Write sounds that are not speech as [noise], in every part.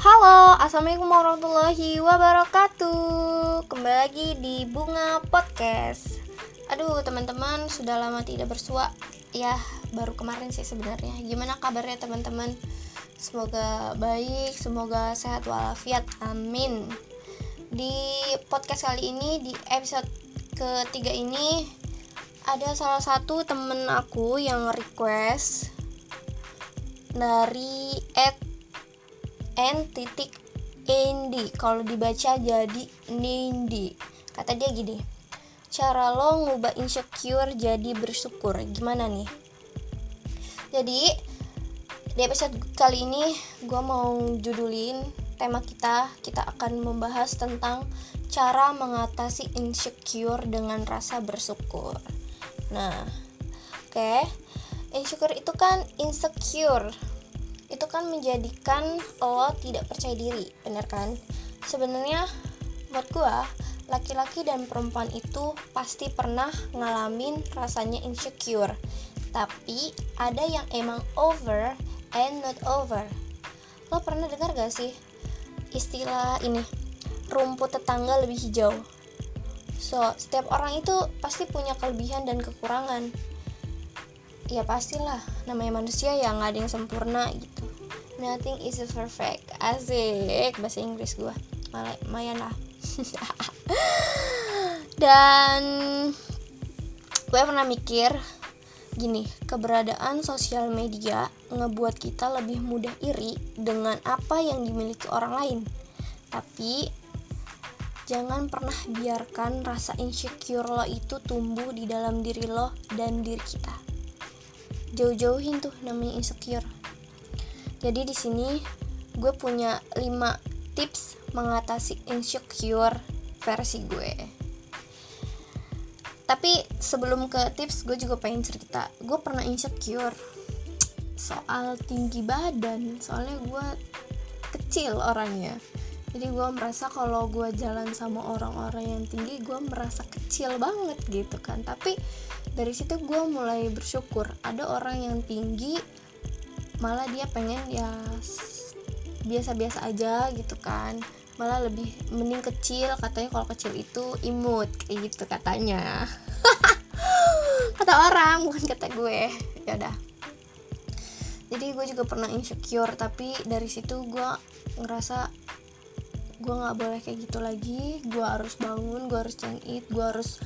Halo, Assalamualaikum warahmatullahi wabarakatuh. Kembali lagi di Bunga Podcast. Aduh teman-teman, sudah lama tidak bersua. Ya, baru kemarin sih sebenarnya. Gimana kabarnya teman-teman? Semoga baik, semoga sehat walafiat, amin. Di podcast kali ini, di episode ketiga ini Ada salah satu temen aku yang request Dari at n titik Indi kalau dibaca jadi Nindi kata dia gini cara lo ngubah insecure jadi bersyukur. Gimana nih? Jadi di episode kali ini gue mau judulin tema kita. Kita akan membahas tentang cara mengatasi insecure dengan rasa bersyukur. Nah oke. Okay. insecure itu kan insecure itu kan menjadikan lo tidak percaya diri bener kan? Sebenarnya buat gue laki-laki dan perempuan itu pasti pernah ngalamin rasanya insecure. Tapi ada yang emang over and not over. Lo pernah dengar gak sih istilah ini? Rumput tetangga lebih hijau. So setiap orang itu pasti punya kelebihan dan kekurangan. Ya pastilah namanya manusia yang nggak ada yang sempurna gitu nothing is perfect. Asik. Bahasa Inggris gue lumayan lah [laughs] dan gue pernah mikir gini keberadaan sosial media ngebuat kita lebih mudah iri dengan apa yang dimiliki orang lain. Tapi jangan pernah biarkan rasa insecure lo itu tumbuh di dalam diri lo dan diri kita. Jauh-jauhin tuh namanya insecure jadi di sini gue punya 5 tips mengatasi insecure versi gue. Tapi sebelum ke tips gue juga pengen cerita. Gue pernah insecure soal tinggi badan. Soalnya gue kecil orangnya. Jadi gue merasa kalau gue jalan sama orang-orang yang tinggi gue merasa kecil banget gitu kan. Tapi dari situ gue mulai bersyukur. Ada orang yang tinggi malah dia pengen ya biasa-biasa aja gitu kan. Malah lebih mending kecil katanya kalau kecil itu imut kayak gitu katanya. [laughs] Kata orang bukan kata gue. Ya udah. Jadi gue juga pernah insecure tapi dari situ gue ngerasa gue nggak boleh kayak gitu lagi. Gue harus bangun gue harus cengit gue harus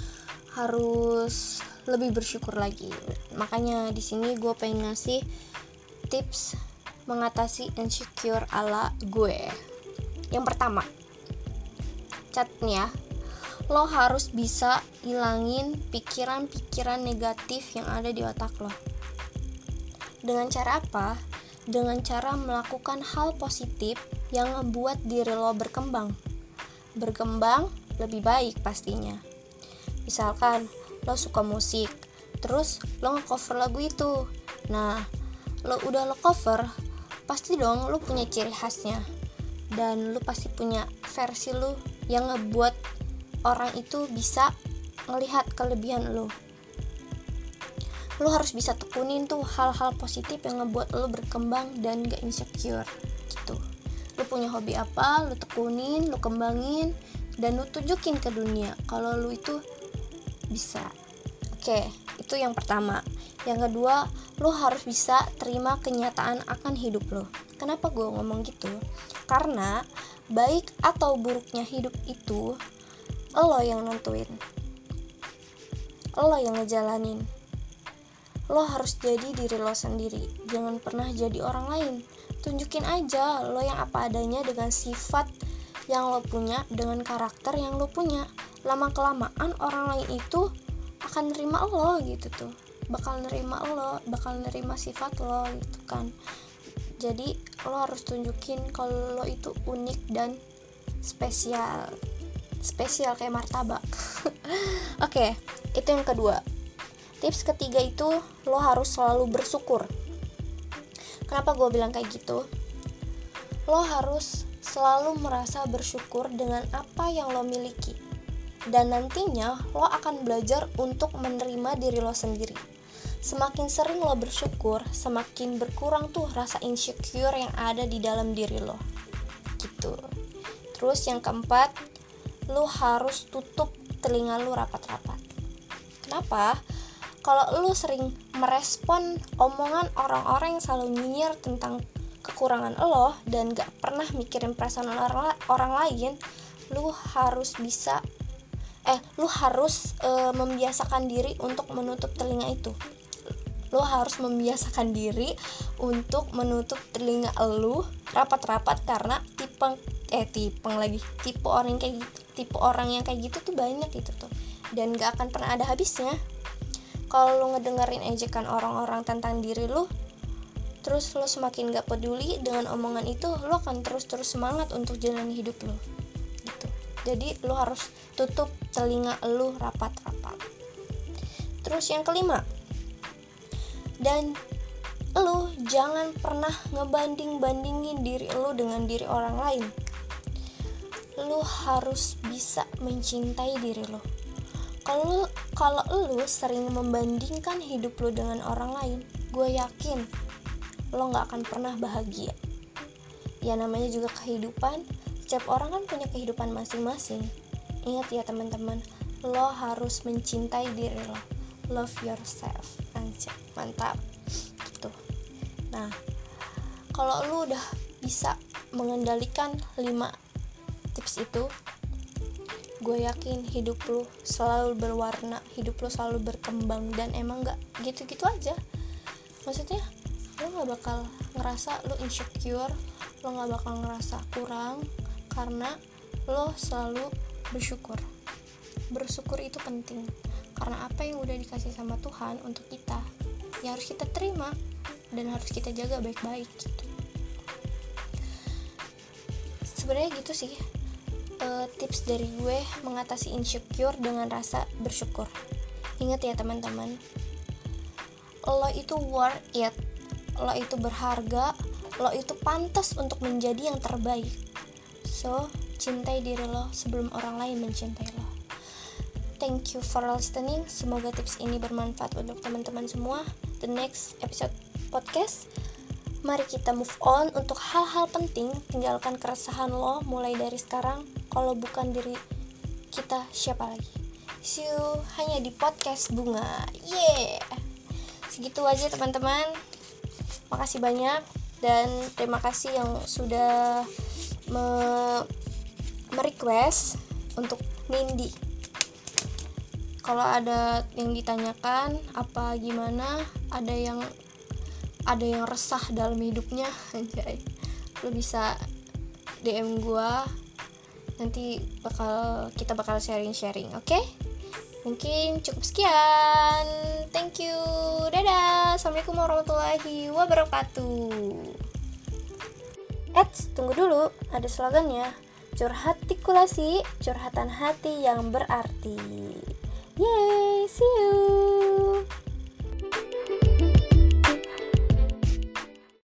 harus lebih bersyukur lagi. Makanya di sini gue pengen ngasih tips mengatasi insecure ala gue. Yang pertama catnya lo harus bisa hilangin pikiran-pikiran negatif yang ada di otak lo. Dengan cara apa? dengan cara melakukan hal positif yang membuat diri lo berkembang. Berkembang lebih baik pastinya. Misalkan lo suka musik terus lo ngecover lagu itu. Nah lo udah lo cover pasti dong lo punya ciri khasnya. Dan lo pasti punya versi lo yang ngebuat orang itu bisa ngelihat kelebihan lo. Lo harus bisa tekunin tuh hal-hal positif yang ngebuat lo berkembang dan gak insecure gitu. Lo punya hobi apa lo tekunin lo kembangin dan lo tunjukin ke dunia kalau lo itu bisa. Oke itu yang pertama yang kedua lo harus bisa terima kenyataan akan hidup lo kenapa gue ngomong gitu? Karena baik atau buruknya hidup itu lo yang nentuin. Lo yang ngejalanin. Lo harus jadi diri lo sendiri. Jangan pernah jadi orang lain. Tunjukin aja lo yang apa adanya dengan sifat yang lo punya dengan karakter yang lo punya. Lama kelamaan orang lain itu akan nerima lo gitu tuh bakal nerima lo bakal nerima sifat lo gitu kan. Jadi lo harus tunjukin kalau lo itu unik dan spesial. Spesial kayak martabak. [laughs] Oke okay, itu yang kedua. Tips ketiga itu lo harus selalu bersyukur. Kenapa gue bilang kayak gitu? Lo harus selalu merasa bersyukur dengan apa yang lo miliki. Dan nantinya lo akan belajar untuk menerima diri lo sendiri. Semakin sering lo bersyukur, semakin berkurang tuh rasa insecure yang ada di dalam diri lo. gitu. Terus yang keempat lu harus tutup telinga lu rapat-rapat. Kenapa? Kalau lu sering merespon omongan orang-orang yang selalu nyinyir tentang kekurangan lo dan gak pernah mikirin perasaan orang, orang lain lu harus bisa eh lu harus e, membiasakan diri untuk menutup telinga itu lu harus membiasakan diri untuk menutup telinga lu rapat-rapat karena tipe eh tipe lagi tipe orang kayak gitu tipe orang yang kayak gitu tuh banyak gitu tuh. Dan gak akan pernah ada habisnya. Kalau lu ngedengerin ejekan orang-orang tentang diri lu terus lo semakin gak peduli dengan omongan itu lo akan terus-terus semangat untuk jalani hidup lo gitu. Jadi lo harus tutup telinga lo rapat-rapat. Terus yang kelima dan lo jangan pernah ngebanding-bandingin diri lo dengan diri orang lain. Lo harus bisa mencintai diri lo kalau kalau lu sering membandingkan hidup lu dengan orang lain gue yakin lo nggak akan pernah bahagia. Ya namanya juga kehidupan. Setiap orang kan punya kehidupan masing-masing. Ingat ya teman-teman lo harus mencintai diri lo. Love yourself aja. Mantap. Gitu. Nah kalau lu udah bisa mengendalikan 5 tips itu gue yakin hidup lu selalu berwarna hidup lu selalu berkembang dan emang gak gitu-gitu aja. Maksudnya lo gak bakal ngerasa lo insecure lo gak bakal ngerasa kurang karena lo selalu bersyukur. Bersyukur itu penting karena apa yang udah dikasih sama Tuhan untuk kita ya harus kita terima dan harus kita jaga baik-baik gitu sebenarnya gitu sih uh, tips dari gue mengatasi insecure dengan rasa bersyukur. Ingat ya teman-teman, lo itu worth it, lo itu berharga, lo itu pantas untuk menjadi yang terbaik. So, cintai diri lo sebelum orang lain mencintai lo. Thank you for listening. Semoga tips ini bermanfaat untuk teman-teman semua. The next episode podcast Mari kita move on untuk hal-hal penting, tinggalkan keresahan lo mulai dari sekarang. Kalau bukan diri kita, siapa lagi? See you hanya di podcast bunga. Yeah. Segitu aja teman-teman. Makasih banyak dan terima kasih yang sudah me merequest untuk Nindi. Kalau ada yang ditanyakan apa gimana, ada yang ada yang resah dalam hidupnya [laughs] anjay. Lu bisa DM gua. Nanti bakal kita bakal sharing-sharing oke? Okay? mungkin cukup sekian. Thank you. Dadah. Assalamualaikum warahmatullahi wabarakatuh. Eits, tunggu dulu, ada slogannya. Curhat tikulasi, curhatan hati yang berarti Yeay, see you